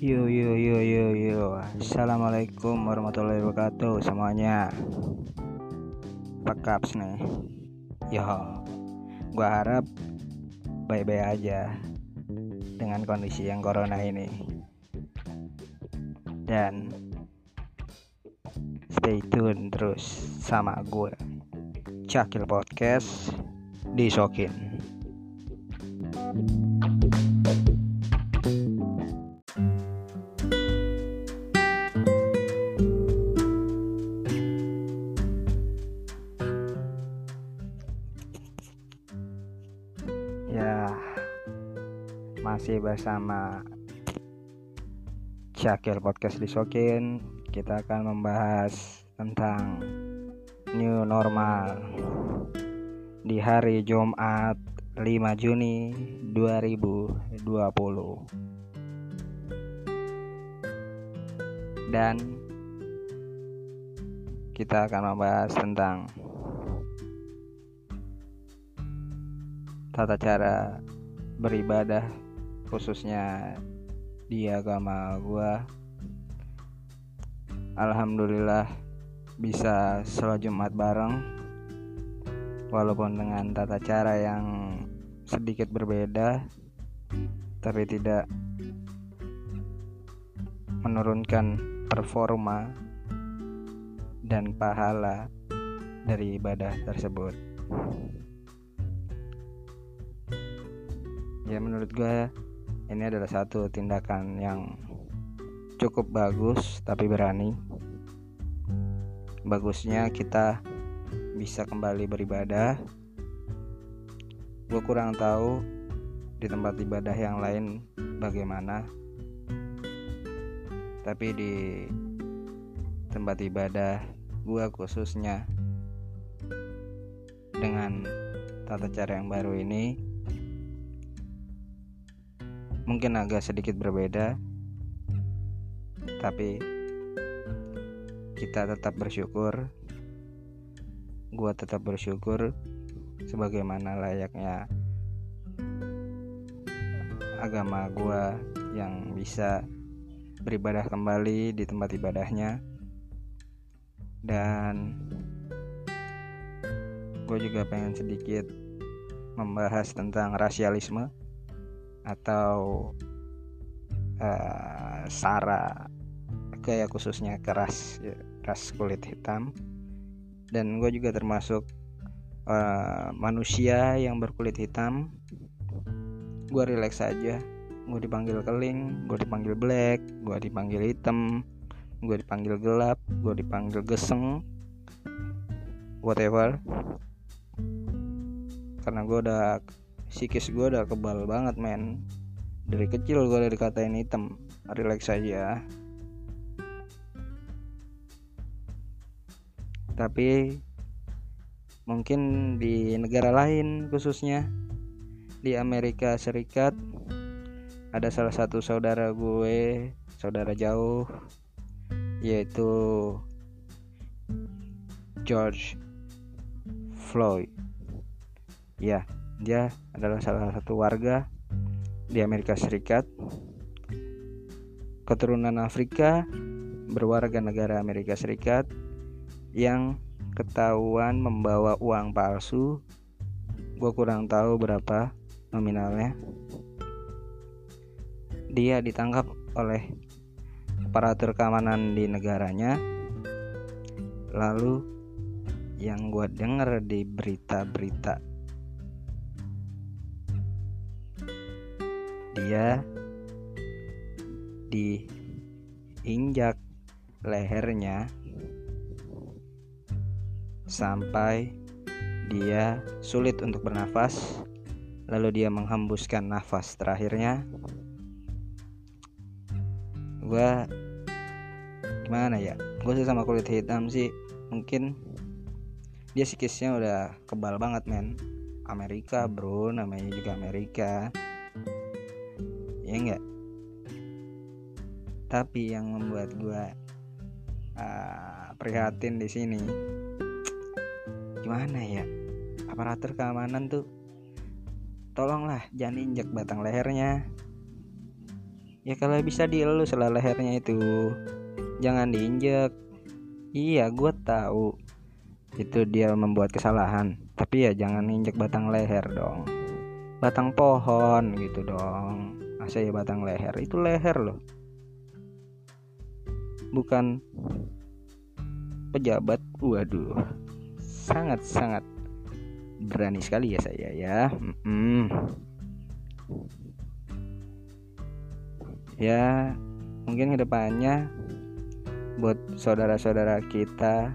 Yo yo yo yo yo. Assalamualaikum warahmatullahi wabarakatuh semuanya. Apa kaps nih? Yo Gua harap Baik-baik aja Dengan kondisi yang corona ini. Dan Stay tune terus Sama gue Cakil Podcast Disokin Masih bersama Cakil Podcast Disokin Kita akan membahas tentang New Normal Di hari Jumat 5 Juni 2020 Dan Kita akan membahas tentang Tata cara beribadah khususnya di agama gua Alhamdulillah bisa sholat Jumat bareng. Walaupun dengan tata cara yang sedikit berbeda tapi tidak menurunkan performa dan pahala dari ibadah tersebut. Ya menurut gue ini adalah satu tindakan yang cukup bagus tapi berani. Bagusnya kita bisa kembali beribadah. Gue kurang tahu di tempat ibadah yang lain bagaimana. Tapi di tempat ibadah gue khususnya dengan tata cara yang baru ini mungkin agak sedikit berbeda. Tapi kita tetap bersyukur. Gua tetap bersyukur sebagaimana layaknya agama gua yang bisa beribadah kembali di tempat ibadahnya. Dan gue juga pengen sedikit membahas tentang rasialisme atau uh, sara kayak khususnya keras ya, ras kulit hitam. Dan gue juga termasuk uh, manusia yang berkulit hitam. Gue relax aja. Gue dipanggil keling gue dipanggil black gue dipanggil hitam gue dipanggil gelap gue dipanggil geseng. Whatever. Karena gue udah psikis gue udah kebal banget men. Dari kecil gue udah dikatain hitam. Relax aja. Tapi mungkin di negara lain khususnya di Amerika Serikat ada salah satu saudara gue saudara jauh yaitu George Floyd. Ya dia adalah salah satu warga di Amerika Serikat. Keturunan Afrika berwarga negara Amerika Serikat yang ketahuan membawa uang palsu. Gue kurang tahu berapa nominalnya. Dia ditangkap oleh aparatur keamanan di negaranya. Lalu yang gue dengar di berita-berita dia diinjak lehernya sampai dia sulit untuk bernafas lalu dia menghembuskan nafas terakhirnya. Gue gimana ya? Gue sih sama kulit hitam sih. Mungkin dia psikisnya udah kebal banget men. Amerika bro namanya juga Amerika ya enggak? Tapi yang membuat gue uh, prihatin di sini gimana ya? Aparatur keamanan tuh tolonglah jangan injak batang lehernya. Ya kalau bisa dielus lah lehernya itu. Jangan diinjek. Iya gue tahu itu dia membuat kesalahan. Tapi ya jangan injek batang leher dong. Batang pohon gitu dong masa ya batang leher? Itu leher loh. Bukan pejabat. Waduh. Sangat sangat berani sekali ya saya ya. Mm -mm. ya mungkin ke depannya buat saudara-saudara kita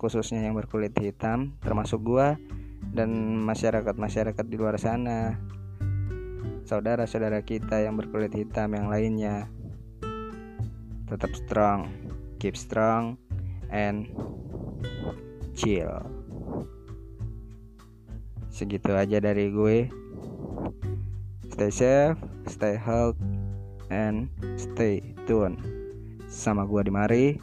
khususnya yang berkulit hitam termasuk gua dan masyarakat-masyarakat di luar sana saudara-saudara kita yang berkulit hitam yang lainnya. Tetap strong keep strong and chill. Segitu aja dari gue. Stay safe stay healthy and stay tune. Sama gua di mari